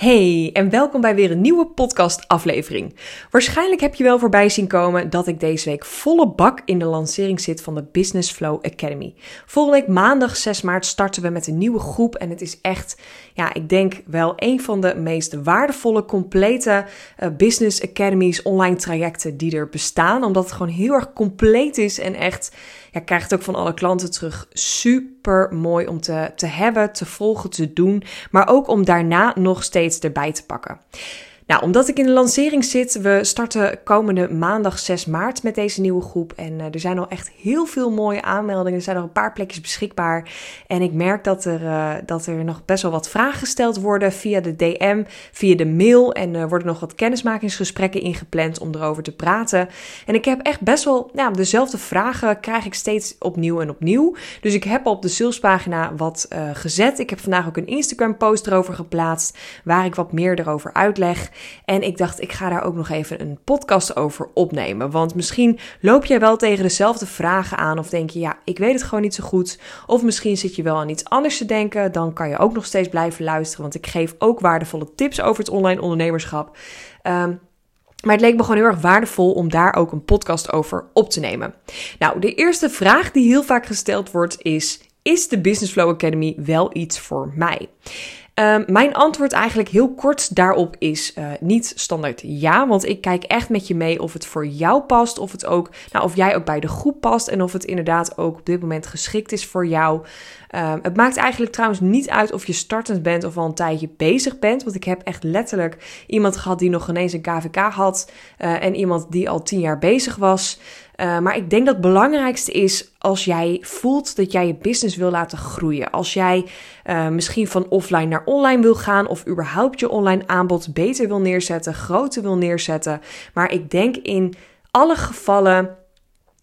Hey en welkom bij weer een nieuwe podcast aflevering. Waarschijnlijk heb je wel voorbij zien komen dat ik deze week volle bak in de lancering zit van de Business Flow Academy. Volgende week maandag 6 maart starten we met een nieuwe groep en het is echt, ja, ik denk wel een van de meest waardevolle, complete uh, business academies, online trajecten die er bestaan, omdat het gewoon heel erg compleet is en echt ja, krijg het ook van alle klanten terug. Super mooi om te, te hebben, te volgen, te doen. Maar ook om daarna nog steeds erbij te pakken. Nou, omdat ik in de lancering zit, we starten komende maandag 6 maart met deze nieuwe groep. En uh, er zijn al echt heel veel mooie aanmeldingen. Er zijn nog een paar plekjes beschikbaar. En ik merk dat er, uh, dat er nog best wel wat vragen gesteld worden via de DM, via de mail. En er worden nog wat kennismakingsgesprekken ingepland om erover te praten. En ik heb echt best wel ja, dezelfde vragen, krijg ik steeds opnieuw en opnieuw. Dus ik heb op de salespagina wat gezet. Ik heb vandaag ook een Instagram post erover geplaatst, waar ik wat meer erover uitleg. En ik dacht, ik ga daar ook nog even een podcast over opnemen. Want misschien loop jij wel tegen dezelfde vragen aan. Of denk je, ja, ik weet het gewoon niet zo goed. Of misschien zit je wel aan iets anders te denken. Dan kan je ook nog steeds blijven luisteren. Want ik geef ook waardevolle tips over het online ondernemerschap. Um, maar het leek me gewoon heel erg waardevol om daar ook een podcast over op te nemen. Nou, de eerste vraag die heel vaak gesteld wordt is: Is de Business Flow Academy wel iets voor mij? Um, mijn antwoord eigenlijk heel kort daarop is uh, niet standaard ja, want ik kijk echt met je mee of het voor jou past, of het ook, nou, of jij ook bij de groep past en of het inderdaad ook op dit moment geschikt is voor jou. Um, het maakt eigenlijk trouwens niet uit of je startend bent of al een tijdje bezig bent, want ik heb echt letterlijk iemand gehad die nog ineens een KVK had uh, en iemand die al tien jaar bezig was. Uh, maar ik denk dat het belangrijkste is als jij voelt dat jij je business wil laten groeien. Als jij uh, misschien van offline naar online wil gaan of überhaupt je online aanbod beter wil neerzetten, groter wil neerzetten. Maar ik denk in alle gevallen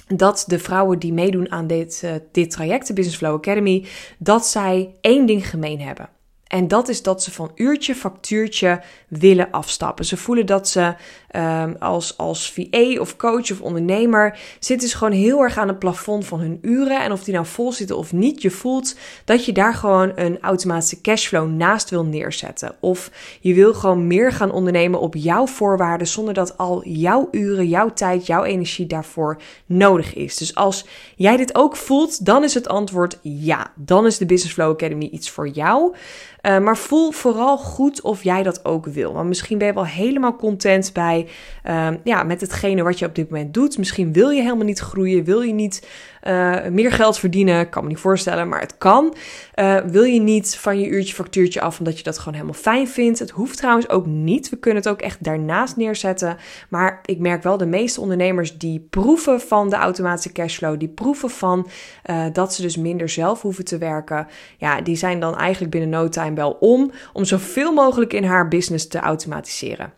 dat de vrouwen die meedoen aan dit, uh, dit traject, de Business Flow Academy, dat zij één ding gemeen hebben. En dat is dat ze van uurtje factuurtje willen afstappen. Ze voelen dat ze um, als, als VA of coach of ondernemer zitten ze gewoon heel erg aan het plafond van hun uren. En of die nou vol zitten of niet, je voelt dat je daar gewoon een automatische cashflow naast wil neerzetten. Of je wil gewoon meer gaan ondernemen op jouw voorwaarden zonder dat al jouw uren, jouw tijd, jouw energie daarvoor nodig is. Dus als jij dit ook voelt, dan is het antwoord ja. Dan is de Business Flow Academy iets voor jou. Uh, maar voel vooral goed of jij dat ook wil. Want misschien ben je wel helemaal content bij, uh, ja, met hetgene wat je op dit moment doet. Misschien wil je helemaal niet groeien, wil je niet uh, meer geld verdienen. Kan me niet voorstellen, maar het kan. Uh, wil je niet van je uurtje factuurtje af omdat je dat gewoon helemaal fijn vindt? Het hoeft trouwens ook niet. We kunnen het ook echt daarnaast neerzetten. Maar ik merk wel de meeste ondernemers die proeven van de automatische cashflow, die proeven van uh, dat ze dus minder zelf hoeven te werken. Ja, die zijn dan eigenlijk binnen no time wel om om zoveel mogelijk in haar business te automatiseren.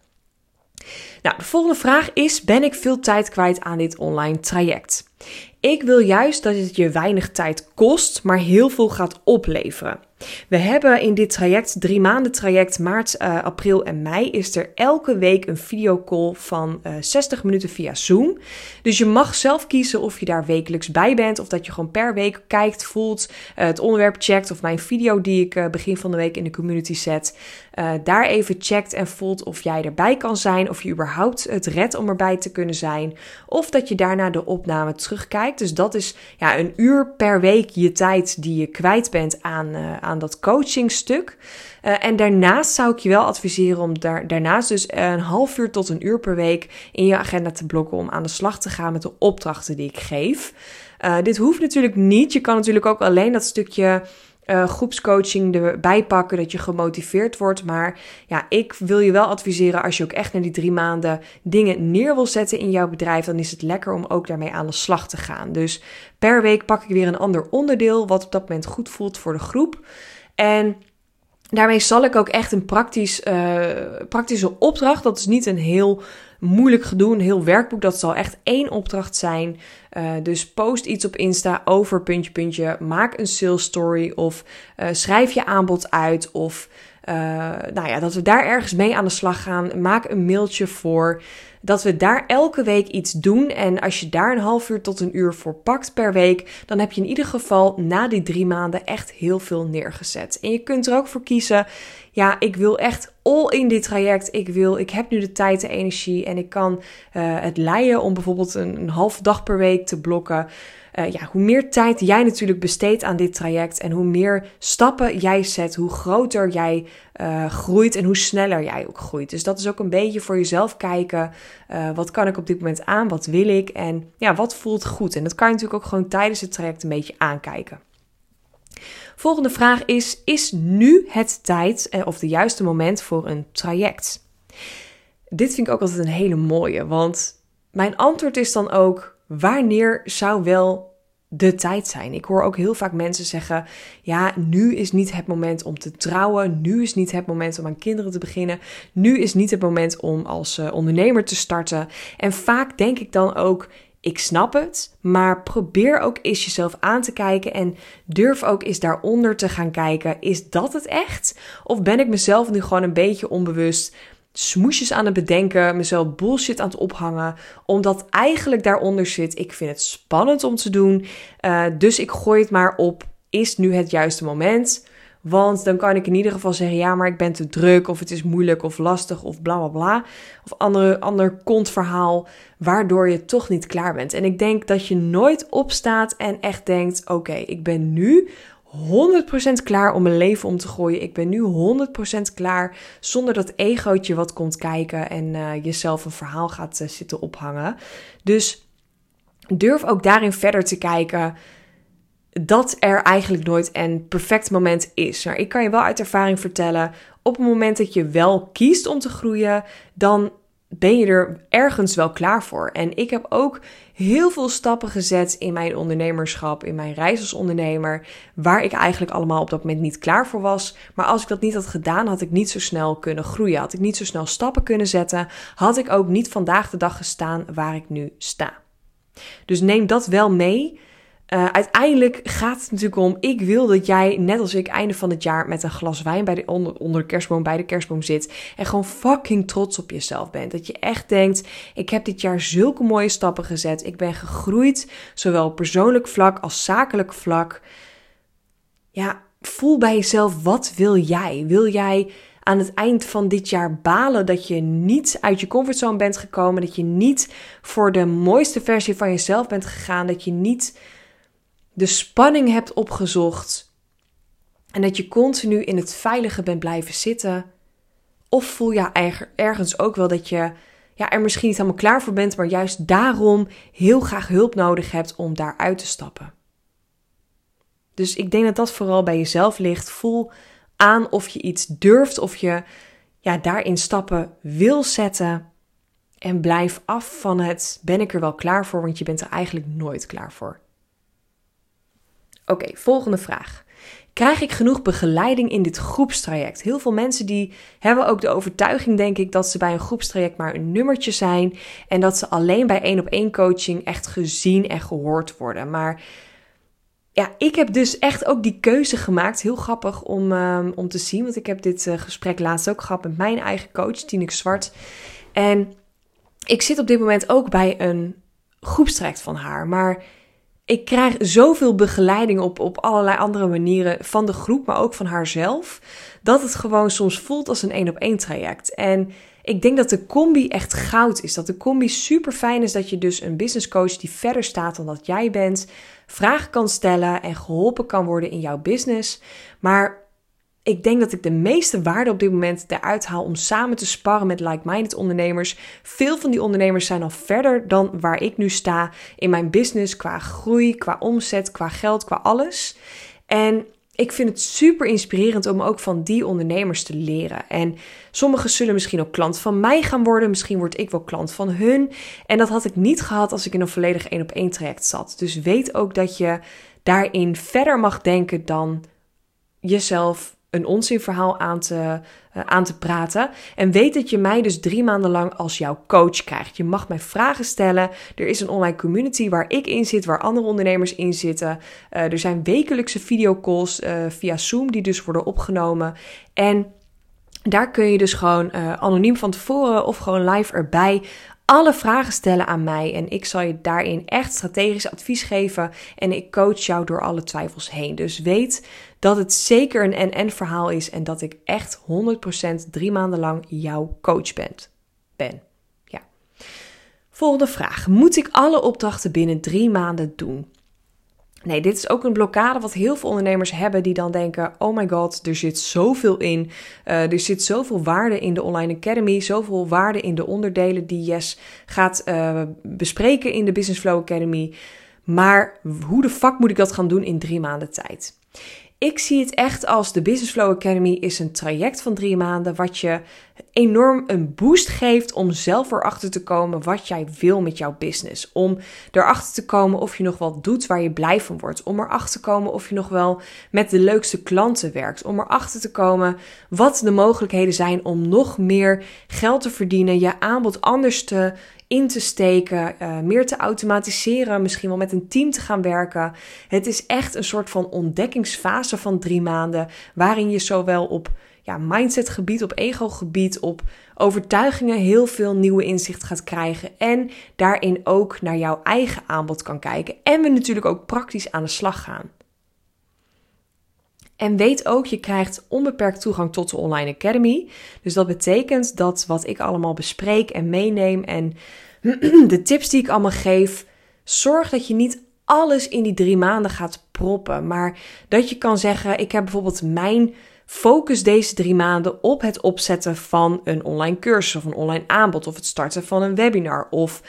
Nou, de volgende vraag is: ben ik veel tijd kwijt aan dit online traject? Ik wil juist dat het je weinig tijd kost, maar heel veel gaat opleveren. We hebben in dit traject, drie maanden traject, maart, uh, april en mei, is er elke week een videocall van uh, 60 minuten via Zoom. Dus je mag zelf kiezen of je daar wekelijks bij bent, of dat je gewoon per week kijkt, voelt, uh, het onderwerp checkt, of mijn video die ik begin van de week in de community zet, daar even checkt en voelt of jij erbij kan zijn, of je überhaupt het redt om erbij te kunnen zijn, of dat je daarna de opname terugkijkt. Dus dat is ja, een uur per week je tijd die je kwijt bent aan aan dat coachingstuk. Uh, en daarnaast zou ik je wel adviseren om daar, daarnaast dus een half uur tot een uur per week in je agenda te blokken om aan de slag te gaan met de opdrachten die ik geef. Uh, dit hoeft natuurlijk niet. Je kan natuurlijk ook alleen dat stukje uh, groepscoaching erbij pakken, dat je gemotiveerd wordt. Maar ja, ik wil je wel adviseren als je ook echt na die drie maanden dingen neer wil zetten in jouw bedrijf, dan is het lekker om ook daarmee aan de slag te gaan. Dus per week pak ik weer een ander onderdeel wat op dat moment goed voelt voor de groep. En daarmee zal ik ook echt een praktisch, uh, praktische opdracht, dat is niet een heel moeilijk gedoe, heel werkboek. Dat zal echt één opdracht zijn. Uh, dus post iets op Insta over puntje puntje. Maak een sales story of uh, schrijf je aanbod uit. Of uh, nou ja, dat we daar ergens mee aan de slag gaan. Maak een mailtje voor. Dat we daar elke week iets doen. En als je daar een half uur tot een uur voor pakt per week, dan heb je in ieder geval na die drie maanden echt heel veel neergezet. En je kunt er ook voor kiezen. Ja, ik wil echt in dit traject. Ik wil, ik heb nu de tijd, de energie en ik kan uh, het leiden om bijvoorbeeld een, half dag per week te blokken. Uh, ja, hoe meer tijd jij natuurlijk besteedt aan dit traject en hoe meer stappen jij zet, hoe groter jij uh, groeit en hoe sneller jij ook groeit. Dus dat is ook een beetje voor jezelf kijken. Wat kan ik op dit moment aan? Wat wil ik? En ja, wat voelt goed? En dat kan je natuurlijk ook gewoon tijdens het traject een beetje aankijken. Volgende vraag is: Is nu het tijd of de juiste moment voor een traject? Dit vind ik ook altijd een hele mooie, want mijn antwoord is dan ook: wanneer zou wel de tijd zijn. Ik hoor ook heel vaak mensen zeggen: ja, nu is niet het moment om te trouwen, nu is niet het moment om aan kinderen te beginnen, nu is niet het moment om als uh, ondernemer te starten. En vaak denk ik dan ook: ik snap het, maar probeer ook eens jezelf aan te kijken en durf ook eens daaronder te gaan kijken: is dat het echt? Of ben ik mezelf nu gewoon een beetje onbewust smoesjes aan het bedenken, mezelf bullshit aan het ophangen, omdat eigenlijk daaronder zit, ik vind het spannend om te doen, uh, dus ik gooi het maar op, is nu het juiste moment? Want dan kan ik in ieder geval zeggen, ja, maar ik ben te druk, of het is moeilijk of lastig, of bla bla bla. Of andere, ander kontverhaal, waardoor je toch niet klaar bent. En ik denk dat je nooit opstaat en echt denkt, oké, ik ben nu 100% klaar om mijn leven om te gooien. Ik ben nu 100% klaar zonder dat egootje wat komt kijken en uh, jezelf een verhaal gaat uh, zitten ophangen. Dus durf ook daarin verder te kijken dat er eigenlijk nooit een perfect moment is. Maar ik kan je wel uit ervaring vertellen, op het moment dat je wel kiest om te groeien, dan ben je er ergens wel klaar voor. En ik heb ook heel veel stappen gezet in mijn ondernemerschap, in mijn reis als ondernemer, waar ik eigenlijk allemaal op dat moment niet klaar voor was. Maar als ik dat niet had gedaan, had ik niet zo snel kunnen groeien. Had ik niet zo snel stappen kunnen zetten, had ik ook niet vandaag de dag gestaan waar ik nu sta. Dus neem dat wel mee. Uh, uiteindelijk gaat het natuurlijk om, ik wil dat jij, net als ik, einde van het jaar met een glas wijn bij de, onder, onder de kerstboom, bij de kerstboom zit. En gewoon fucking trots op jezelf bent. Dat je echt denkt, ik heb dit jaar zulke mooie stappen gezet. Ik ben gegroeid, zowel persoonlijk vlak als zakelijk vlak. Ja, voel bij jezelf, wat wil jij? Wil jij aan het eind van dit jaar balen dat je niet uit je comfortzone bent gekomen, dat je niet voor de mooiste versie van jezelf bent gegaan, dat je niet de spanning hebt opgezocht en dat je continu in het veilige bent blijven zitten? Of voel je ergens ook wel dat je ja, er misschien niet helemaal klaar voor bent, maar juist daarom heel graag hulp nodig hebt om daaruit te stappen? Dus ik denk dat dat vooral bij jezelf ligt. Voel aan of je iets durft, of je ja, daarin stappen wil zetten. En blijf af van het ben ik er wel klaar voor, want je bent er eigenlijk nooit klaar voor. Oké, volgende vraag. Krijg ik genoeg begeleiding in dit groepstraject? Heel veel mensen die hebben ook de overtuiging, denk ik, dat ze bij een groepstraject maar een nummertje zijn en dat ze alleen bij één op één coaching echt gezien en gehoord worden. Maar ja, ik heb dus echt ook die keuze gemaakt. Heel grappig om, um, om te zien, want ik heb dit uh, gesprek laatst ook gehad met mijn eigen coach, Tineke Zwart. En ik zit op dit moment ook bij een groepstraject van haar, maar ik krijg zoveel begeleiding op, op allerlei andere manieren van de groep, maar ook van haarzelf, dat het gewoon soms voelt als een één op één traject. En ik denk dat de combi echt goud is. Dat de combi super fijn is dat je dus een business coach die verder staat dan dat jij bent, vragen kan stellen en geholpen kan worden in jouw business. Maar ik denk dat ik de meeste waarde op dit moment eruit haal om samen te sparren met like-minded ondernemers. Veel van die ondernemers zijn al verder dan waar ik nu sta in mijn business qua groei, qua omzet, qua geld, qua alles. En ik vind het super inspirerend om ook van die ondernemers te leren. En sommigen zullen misschien ook klant van mij gaan worden. Misschien word ik wel klant van hun. En dat had ik niet gehad als ik in een volledig één op één traject zat. Dus weet ook dat je daarin verder mag denken dan jezelf een onzinverhaal aan te, uh, aan te praten. En weet dat je mij dus drie maanden lang als jouw coach krijgt. Je mag mij vragen stellen. Er is een online community waar ik in zit, waar andere ondernemers in zitten. Uh, er zijn wekelijkse videocalls uh, via Zoom die dus worden opgenomen. En daar kun je dus gewoon anoniem van tevoren of gewoon live erbij alle vragen stellen aan mij en ik zal je daarin echt strategisch advies geven en ik coach jou door alle twijfels heen. Dus weet dat het zeker een en-en verhaal is en dat ik echt 100% drie maanden lang jouw coach ben. ben. Ja. Volgende vraag. Moet ik alle opdrachten binnen drie maanden doen? Nee, dit is ook een blokkade wat heel veel ondernemers hebben die dan denken: oh my god, er zit zoveel in. Uh, er zit zoveel waarde in de Online Academy, zoveel waarde in de onderdelen die Yes gaat uh, bespreken in de Business Flow Academy. Maar hoe de fuck moet ik dat gaan doen in drie maanden tijd? Ik zie het echt als de Business Flow Academy is een traject van drie maanden wat je enorm een boost geeft om zelf erachter te komen wat jij wil met jouw business. Om erachter te komen of je nog wat doet waar je blij van wordt. Om erachter te komen of je nog wel met de leukste klanten werkt. Om erachter te komen wat de mogelijkheden zijn om nog meer geld te verdienen, je aanbod anders te in te steken, uh, meer te automatiseren, misschien wel met een team te gaan werken. Het is echt een soort van ontdekkingsfase van drie maanden, waarin je zowel op ja, mindsetgebied, op ego-gebied, op overtuigingen heel veel nieuwe inzicht gaat krijgen. En daarin ook naar jouw eigen aanbod kan kijken. En we natuurlijk ook praktisch aan de slag gaan. En weet ook, je krijgt onbeperkt toegang tot de Online Academy. Dus dat betekent dat wat ik allemaal bespreek en meeneem en de tips die ik allemaal geef, zorg dat je niet alles in die drie maanden gaat proppen. Maar dat je kan zeggen, ik heb bijvoorbeeld mijn focus deze drie maanden op het opzetten van een online cursus of een online aanbod of het starten van een webinar of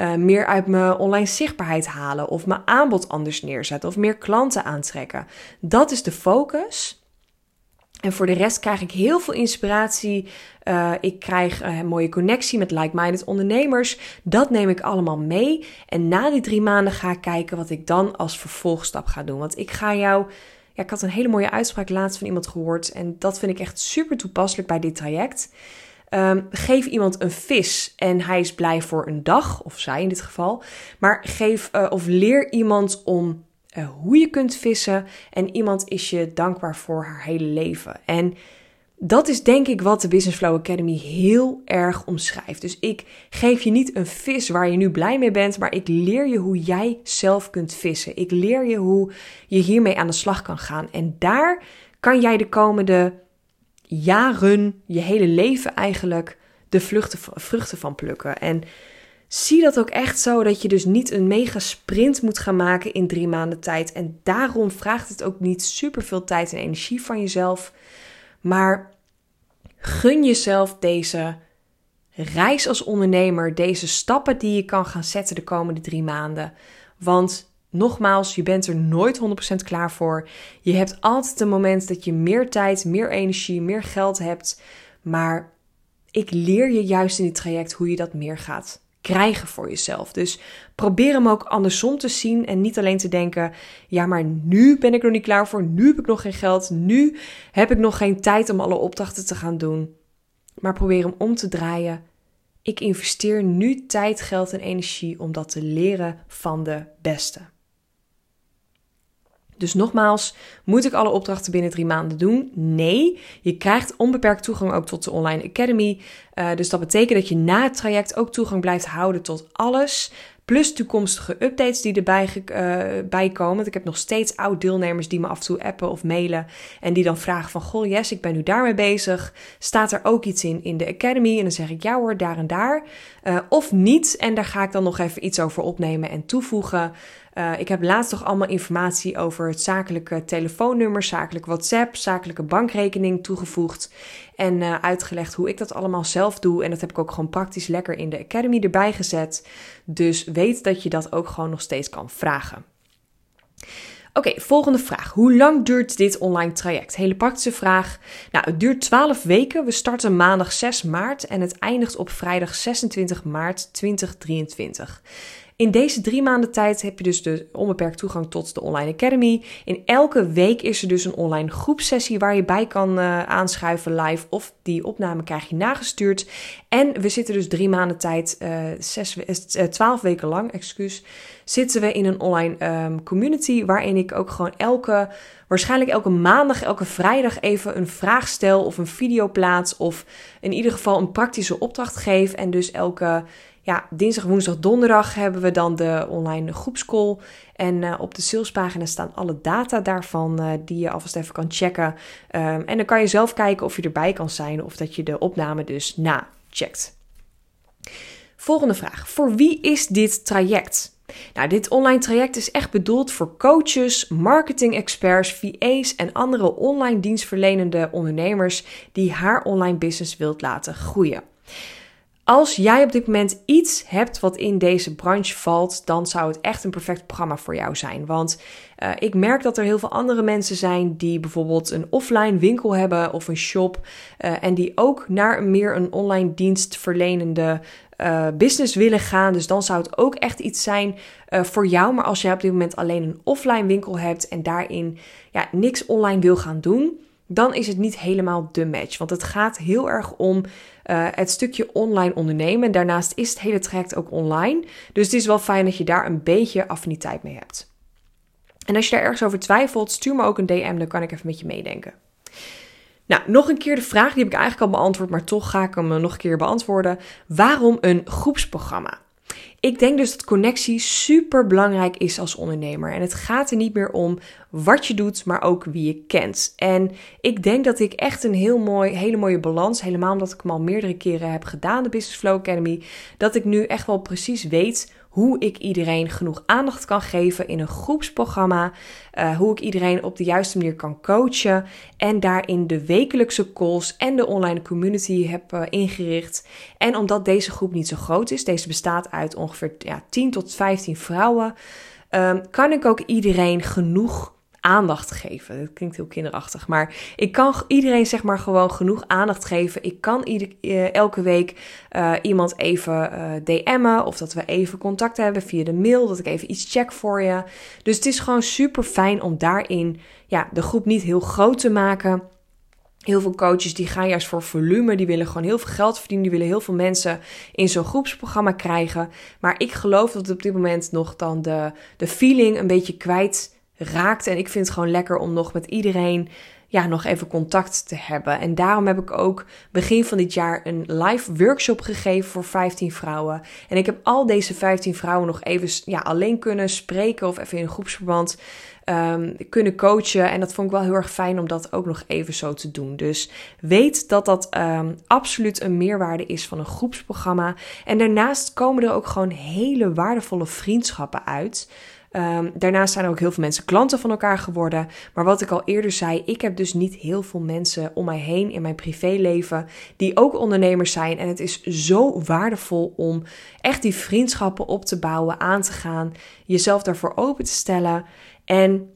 uh, meer uit mijn online zichtbaarheid halen of mijn aanbod anders neerzetten of meer klanten aantrekken. Dat is de focus. En voor de rest krijg ik heel veel inspiratie. Uh, ik krijg een mooie connectie met like-minded ondernemers. Dat neem ik allemaal mee. En na die drie maanden ga ik kijken wat ik dan als vervolgstap ga doen. Want ik ga jou ik had een hele mooie uitspraak laatst van iemand gehoord. En dat vind ik echt super toepasselijk bij dit traject. Um, geef iemand een vis en hij is blij voor een dag, of zij in dit geval. Maar geef uh, of leer iemand om uh, hoe je kunt vissen. En iemand is je dankbaar voor haar hele leven. En dat is denk ik wat de Business Flow Academy heel erg omschrijft. Dus ik geef je niet een vis waar je nu blij mee bent, maar ik leer je hoe jij zelf kunt vissen. Ik leer je hoe je hiermee aan de slag kan gaan. En daar kan jij de komende jaren, je hele leven eigenlijk, de vruchten van plukken. En zie dat ook echt zo dat je dus niet een mega sprint moet gaan maken in drie maanden tijd. En daarom vraagt het ook niet super veel tijd en energie van jezelf. Maar gun jezelf deze reis als ondernemer, deze stappen die je kan gaan zetten de komende drie maanden. Want nogmaals, je bent er nooit 100% klaar voor. Je hebt altijd een moment dat je meer tijd, meer energie, meer geld hebt. Maar ik leer je juist in dit traject hoe je dat meer gaat krijgen voor jezelf. Dus probeer hem ook andersom te zien en niet alleen te denken: ja, maar nu ben ik er niet klaar voor, nu heb ik nog geen geld, nu heb ik nog geen tijd om alle opdrachten te gaan doen. Maar probeer hem om te draaien. Ik investeer nu tijd, geld en energie om dat te leren van de beste. Dus nogmaals, moet ik alle opdrachten binnen drie maanden doen? Nee, je krijgt onbeperkt toegang ook tot de Online Academy. Uh, dus dat betekent dat je na het traject ook toegang blijft houden tot alles. Plus toekomstige updates die erbij uh, bij komen. Want ik heb nog steeds oud deelnemers die me af en toe appen of mailen. En die dan vragen van, goh yes, ik ben nu daarmee bezig. Staat er ook iets in in de Academy? En dan zeg ik, ja hoor, daar en daar. Uh, of niet. En daar ga ik dan nog even iets over opnemen en toevoegen. Uh, ik heb laatst nog allemaal informatie over het zakelijke telefoonnummer, zakelijk WhatsApp, zakelijke bankrekening toegevoegd. En uh, uitgelegd hoe ik dat allemaal zelf doe. En dat heb ik ook gewoon praktisch lekker in de Academy erbij gezet. Dus weet dat je dat ook gewoon nog steeds kan vragen. Oké, volgende vraag. Hoe lang duurt dit online traject? Hele praktische vraag. Nou, het duurt 12 weken. We starten maandag 6 maart en het eindigt op vrijdag 26 maart 2023. In deze drie maanden tijd heb je dus de onbeperkt toegang tot de Online Academy. In elke week is er dus een online groepsessie waar je bij kan uh, aanschuiven live. Of die opname krijg je nagestuurd. En we zitten dus drie maanden tijd, uh, zes, uh, twaalf weken lang, excuus, zitten we in een online um, community waarin ik ook gewoon elke, waarschijnlijk elke maandag, elke vrijdag even een vraag stel of een video plaats of in ieder geval een praktische opdracht geef. En dus elke ja, dinsdag, woensdag, donderdag hebben we dan de online groepscall. En uh, op de salespagina staan alle data daarvan uh, die je alvast even kan checken. Um, en dan kan je zelf kijken of je erbij kan zijn of dat je de opname dus na-checkt. Volgende vraag. Voor wie is dit traject? Nou, dit online traject is echt bedoeld voor coaches, marketing-experts, VA's en andere online dienstverlenende ondernemers die haar online business wilt laten groeien. Als jij op dit moment iets hebt wat in deze branche valt, dan zou het echt een perfect programma voor jou zijn. Want uh, ik merk dat er heel veel andere mensen zijn die bijvoorbeeld een offline winkel hebben of een shop. Uh, en die ook naar meer een online dienstverlenende uh, business willen gaan. Dus dan zou het ook echt iets zijn voor jou. Maar als jij op dit moment alleen een offline winkel hebt en daarin ja, niks online wil gaan doen dan is het niet helemaal de match. Want het gaat heel erg om uh, het stukje online ondernemen. Daarnaast is het hele traject ook online. Dus het is wel fijn dat je daar een beetje affiniteit mee hebt. En als je daar ergens over twijfelt, stuur me ook een DM, dan kan ik even met je meedenken. Nou, nog een keer de vraag, die heb ik eigenlijk al beantwoord, maar toch ga ik hem nog een keer beantwoorden. Waarom een groepsprogramma? Ik denk dus dat connectie super belangrijk is als ondernemer. En het gaat er niet meer om wat je doet, maar ook wie je kent. En ik denk dat ik echt een heel mooi, hele mooie balans, helemaal omdat ik hem al meerdere keren heb gedaan, de Business Flow Academy, dat ik nu echt wel precies weet hoe ik iedereen genoeg aandacht kan geven in een groepsprogramma, uh, hoe ik iedereen op de juiste manier kan coachen en daarin de wekelijkse calls en de online community heb uh, ingericht. En omdat deze groep niet zo groot is, deze bestaat uit ongeveer ja, 10 tot 15 vrouwen, um, kan ik ook iedereen genoeg aandacht geven. Dat klinkt heel kinderachtig, maar ik kan iedereen zeg maar gewoon genoeg aandacht geven. Ik kan ieder, uh, elke week uh, iemand even uh, DM'en of dat we even contact hebben via de mail, dat ik even iets check voor je. Dus het is gewoon super fijn om daarin ja, de groep niet heel groot te maken. Heel veel coaches die gaan juist voor volume, die willen gewoon heel veel geld verdienen, die willen heel veel mensen in zo'n groepsprogramma krijgen. Maar ik geloof dat op dit moment nog dan de, de feeling een beetje kwijt raakt. En ik vind het gewoon lekker om nog met iedereen ja, nog even contact te hebben. En daarom heb ik ook begin van dit jaar een live workshop gegeven voor 15 vrouwen. En ik heb al deze 15 vrouwen nog even ja, alleen kunnen spreken of even in een groepsverband um, kunnen coachen. En dat vond ik wel heel erg fijn om dat ook nog even zo te doen. Dus weet dat dat um, absoluut een meerwaarde is van een groepsprogramma. En daarnaast komen er ook gewoon hele waardevolle vriendschappen uit. Um, daarnaast zijn er ook heel veel mensen klanten van elkaar geworden. Maar wat ik al eerder zei, ik heb dus niet heel veel mensen om mij heen in mijn privéleven die ook ondernemers zijn. En het is zo waardevol om echt die vriendschappen op te bouwen, aan te gaan, jezelf daarvoor open te stellen en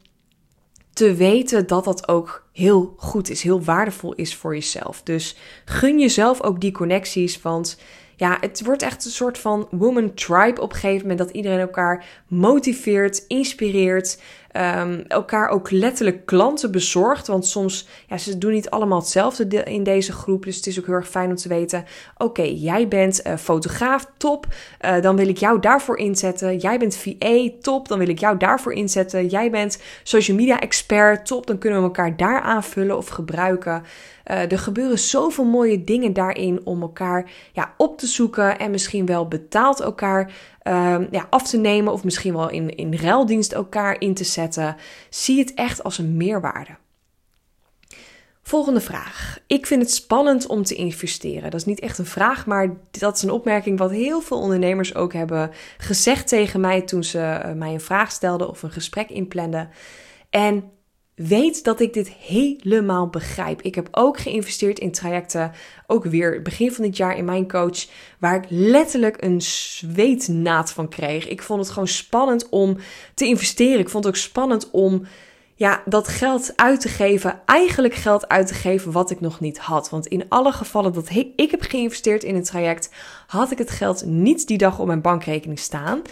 te weten dat dat ook heel goed is, heel waardevol is voor jezelf. Dus gun jezelf ook die connecties, want ja, het wordt echt een soort van woman tribe op een gegeven moment. Dat iedereen elkaar motiveert, inspireert. Um, elkaar ook letterlijk klanten bezorgt. Want soms, ja, ze doen niet allemaal hetzelfde in deze groep. Dus het is ook heel erg fijn om te weten: oké, jij bent uh, fotograaf, top. Uh, dan wil ik jou daarvoor inzetten. Jij bent VA, top. Dan wil ik jou daarvoor inzetten. Jij bent social media expert, top. Dan kunnen we elkaar daar aanvullen of gebruiken. Uh, er gebeuren zoveel mooie dingen daarin om elkaar ja, op te zoeken en misschien wel betaald elkaar uh, ja, af te nemen of misschien wel in, in ruildienst elkaar in te zetten. Zie het echt als een meerwaarde. Volgende vraag. Ik vind het spannend om te investeren. Dat is niet echt een vraag, maar dat is een opmerking wat heel veel ondernemers ook hebben gezegd tegen mij toen ze eh, mij een vraag stelden of een gesprek inplanden. En Weet dat ik dit helemaal begrijp. Ik heb ook geïnvesteerd in trajecten, ook weer begin van dit jaar in mijn coach, waar ik letterlijk een zweetnaad van kreeg. Ik vond het gewoon spannend om te investeren. Ik vond het ook spannend om ja, dat geld uit te geven, eigenlijk geld uit te geven wat ik nog niet had. Want in alle gevallen dat ik heb geïnvesteerd in een traject, had ik het geld niet die dag op mijn bankrekening staan.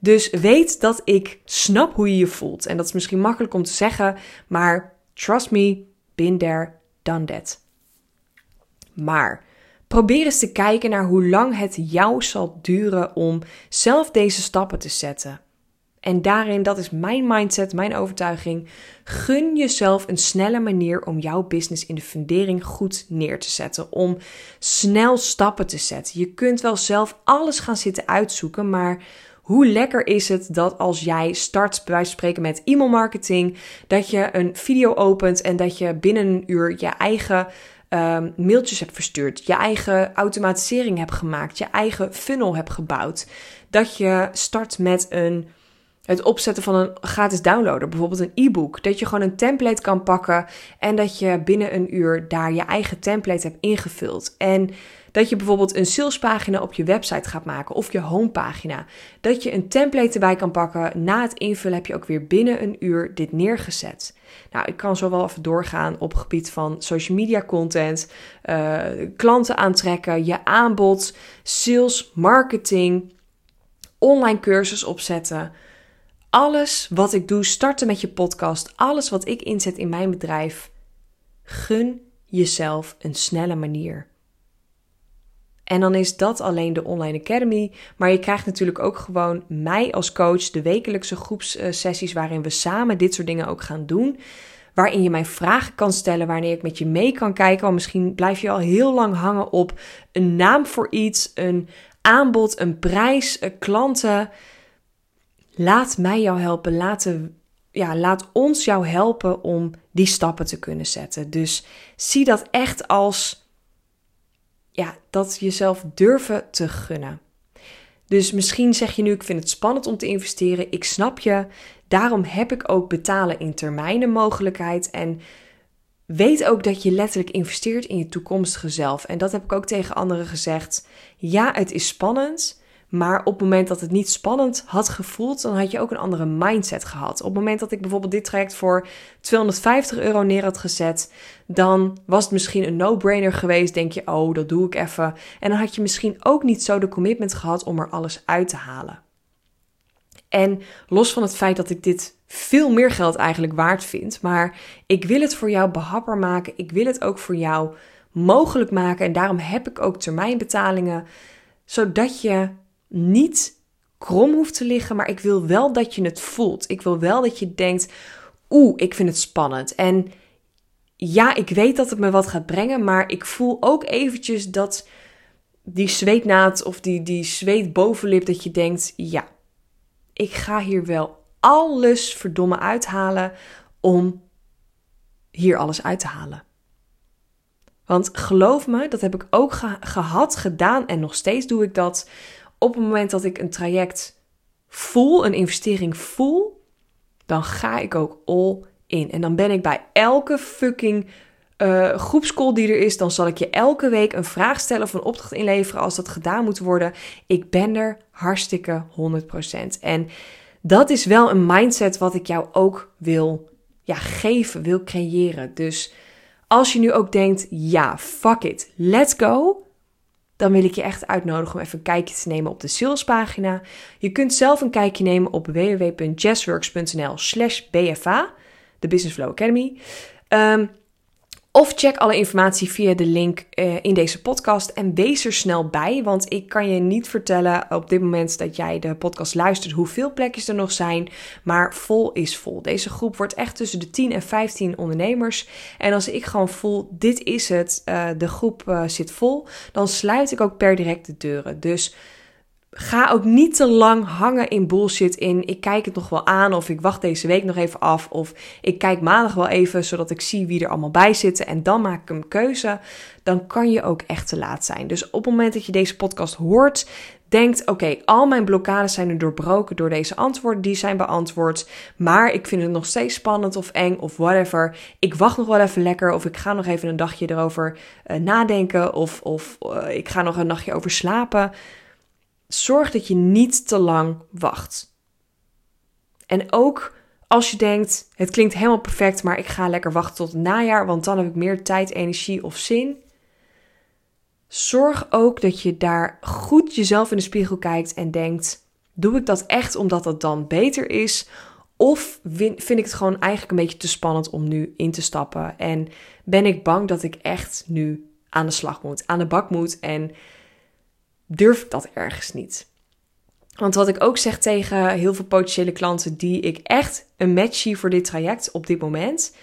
Dus weet dat ik snap hoe je je voelt. En dat is misschien makkelijk om te zeggen, maar trust me, been there, done that. Maar probeer eens te kijken naar hoe lang het jou zal duren om zelf deze stappen te zetten. En daarin, dat is mijn mindset, mijn overtuiging. Gun jezelf een snelle manier om jouw business in de fundering goed neer te zetten. Om snel stappen te zetten. Je kunt wel zelf alles gaan zitten uitzoeken, maar hoe lekker is het dat als jij start, bij wijze van spreken, met e-mailmarketing, dat je een video opent en dat je binnen een uur je eigen um, mailtjes hebt verstuurd, je eigen automatisering hebt gemaakt, je eigen funnel hebt gebouwd. Dat je start met een het opzetten van een gratis downloader, bijvoorbeeld een e-book. Dat je gewoon een template kan pakken en dat je binnen een uur daar je eigen template hebt ingevuld. En dat je bijvoorbeeld een salespagina op je website gaat maken of je homepagina. Dat je een template erbij kan pakken. Na het invullen heb je ook weer binnen een uur dit neergezet. Nou, ik kan zo wel even doorgaan op het gebied van social media content, uh, klanten aantrekken, je aanbod, sales, marketing, online cursus opzetten. Alles wat ik doe, starten met je podcast, alles wat ik inzet in mijn bedrijf, gun jezelf een snelle manier. En dan is dat alleen de Online Academy. Maar je krijgt natuurlijk ook gewoon mij als coach, de wekelijkse groepssessies waarin we samen dit soort dingen ook gaan doen. Waarin je mij vragen kan stellen, wanneer ik met je mee kan kijken. Want misschien blijf je al heel lang hangen op een naam voor iets, een aanbod, een prijs, eh, klanten. Laat mij jou helpen. Laat, ja, laat ons jou helpen om die stappen te kunnen zetten. Dus zie dat echt als ja, dat jezelf durven te gunnen. Dus misschien zeg je nu: ik vind het spannend om te investeren. Ik snap je. Daarom heb ik ook betalen in termijnen mogelijkheid. En weet ook dat je letterlijk investeert in je toekomstige zelf. En dat heb ik ook tegen anderen gezegd. Ja, het is spannend. Maar op het moment dat het niet spannend had gevoeld, dan had je ook een andere mindset gehad. Op het moment dat ik bijvoorbeeld dit traject voor 250 euro neer had gezet, dan was het misschien een no-brainer geweest. Denk je, oh, dat doe ik even. En dan had je misschien ook niet zo de commitment gehad om er alles uit te halen. En los van het feit dat ik dit veel meer geld eigenlijk waard vind, maar ik wil het voor jou behapbaar maken. Ik wil het ook voor jou mogelijk maken. En daarom heb ik ook termijnbetalingen, zodat je niet krom hoeft te liggen, maar ik wil wel dat je het voelt. Ik wil wel dat je denkt: oeh, ik vind het spannend. En ja, ik weet dat het me wat gaat brengen, maar ik voel ook eventjes dat die zweetnaad of die, die zweetbovenlip, dat je denkt: ja, ik ga hier wel alles verdomme uithalen om hier alles uit te halen. Want geloof me, dat heb ik ook gehad, gedaan en nog steeds doe ik dat op het moment dat ik een traject voel, een investering voel, dan ga ik ook all in. En dan ben ik bij elke fucking uh, groepscall die er is, dan zal ik je elke week een vraag stellen of een opdracht inleveren als dat gedaan moet worden. Ik ben er hartstikke 100%. En dat is wel een mindset wat ik jou ook wil ja, geven, wil creëren. Dus als je nu ook denkt, ja, fuck it, let's go dan wil ik je echt uitnodigen om even een kijkje te nemen op de salespagina. Je kunt zelf een kijkje nemen op www.jazzworks.nl slash bfa, de Business Flow Academy. Um, of check alle informatie via de link uh, in deze podcast en wees er snel bij, want ik kan je niet vertellen op dit moment dat jij de podcast luistert hoeveel plekjes er nog zijn, maar vol is vol. Deze groep wordt echt tussen de 10 en 15 ondernemers en als ik gewoon voel, dit is het, uh, de groep uh, zit vol, dan sluit ik ook per direct de deuren. Dus ga ook niet te lang hangen in bullshit in. Ik kijk het nog wel aan of ik wacht deze week nog even af of ik kijk maandag wel even zodat ik zie wie er allemaal bij zitten en dan maak ik een keuze. Dan kan je ook echt te laat zijn. Dus op het moment dat je deze podcast hoort, denkt: oké, al mijn blokkades zijn er doorbroken door deze antwoorden die zijn beantwoord, maar ik vind het nog steeds spannend of eng of whatever. Ik wacht nog wel even lekker of ik ga nog even een dagje erover uh, nadenken of, of uh, ik ga nog een nachtje over slapen zorg dat je niet te lang wacht. En ook als je denkt, het klinkt helemaal perfect, maar ik ga lekker wachten tot het najaar, want dan heb ik meer tijd, energie of zin. Zorg ook dat je daar goed jezelf in de spiegel kijkt en denkt: doe ik dat echt omdat dat dan beter is? Of vind ik het gewoon eigenlijk een beetje te spannend om nu in te stappen? En ben ik bang dat ik echt nu aan de slag moet, aan de bak moet en durf ik dat ergens niet. Want wat ik ook zeg tegen heel veel potentiële klanten die ik echt een match zie voor dit traject op dit moment.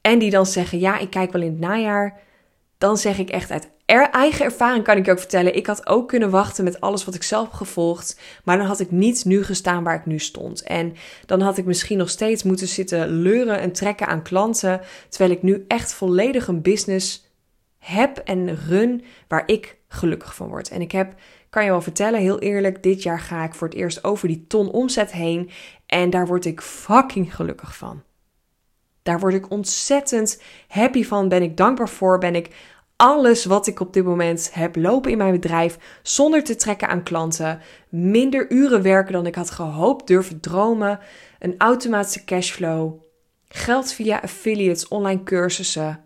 En die dan zeggen: Ja, ik kijk wel in het najaar. Dan zeg ik echt uit eigen ervaring kan ik je ook vertellen. Ik had ook kunnen wachten met alles wat ik zelf heb gevolgd. Maar dan had ik niet nu gestaan waar ik nu stond. En dan had ik misschien nog steeds moeten zitten leuren en trekken aan klanten. Terwijl ik nu echt volledig een business heb en run waar ik gelukkig van word. En ik heb, kan je wel vertellen, heel eerlijk, dit jaar ga ik voor het eerst over die ton omzet heen. En daar word ik fucking gelukkig van. Daar word ik ontzettend happy van. Ben ik dankbaar voor. Ben ik alles wat ik op dit moment heb lopen in mijn bedrijf zonder te trekken aan klanten, minder uren werken dan ik had gehoopt, durven dromen, een automatische cashflow, geld via affiliates, online cursussen.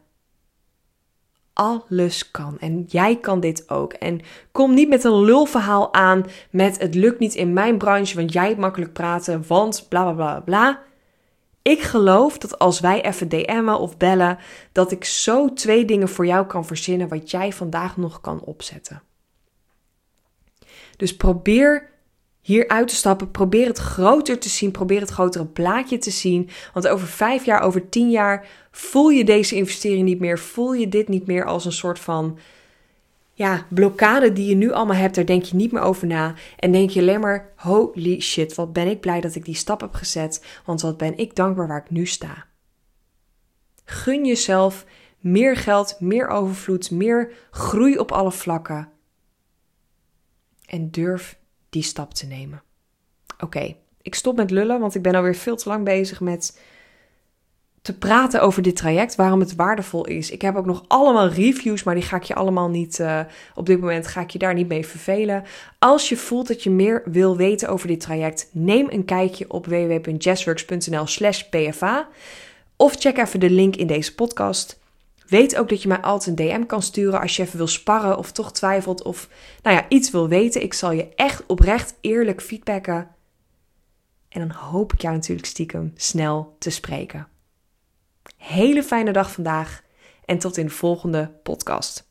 Alles kan en jij kan dit ook. En kom niet met een lulverhaal aan met het lukt niet in mijn branche, want jij makkelijk praten, want bla bla bla bla. Ik geloof dat als wij even DM'en of bellen, dat ik zo twee dingen voor jou kan verzinnen wat jij vandaag nog kan opzetten. Dus probeer hier uit te stappen. Probeer het groter te zien. Probeer het grotere plaatje te zien. Want over vijf jaar, over tien jaar voel je deze investering niet meer. Voel je dit niet meer als een soort van ja, blokkade die je nu allemaal hebt, daar denk je niet meer over na. En denk je alleen maar, holy shit, wat ben ik blij dat ik die stap heb gezet. Want wat ben ik dankbaar waar ik nu sta. Gun jezelf meer geld, meer overvloed, meer groei op alle vlakken. En durf die stap te nemen. Oké, ik stop met lullen, want ik ben alweer veel te lang bezig met te praten over dit traject, waarom het waardevol is. Ik heb ook nog allemaal reviews, maar die ga ik je allemaal niet, uh, op dit moment ga ik je daar niet mee vervelen. Als je voelt dat je meer wil weten over dit traject, neem een kijkje op www.jazzworks.nl slash pfa of check even de link in deze podcast. Weet ook dat je mij altijd een DM kan sturen als je even wil sparren of toch twijfelt of nou ja, iets wil weten. Ik zal je echt oprecht eerlijk feedbacken. En dan hoop ik jou natuurlijk stiekem snel te spreken. Hele fijne dag vandaag en tot in de volgende podcast.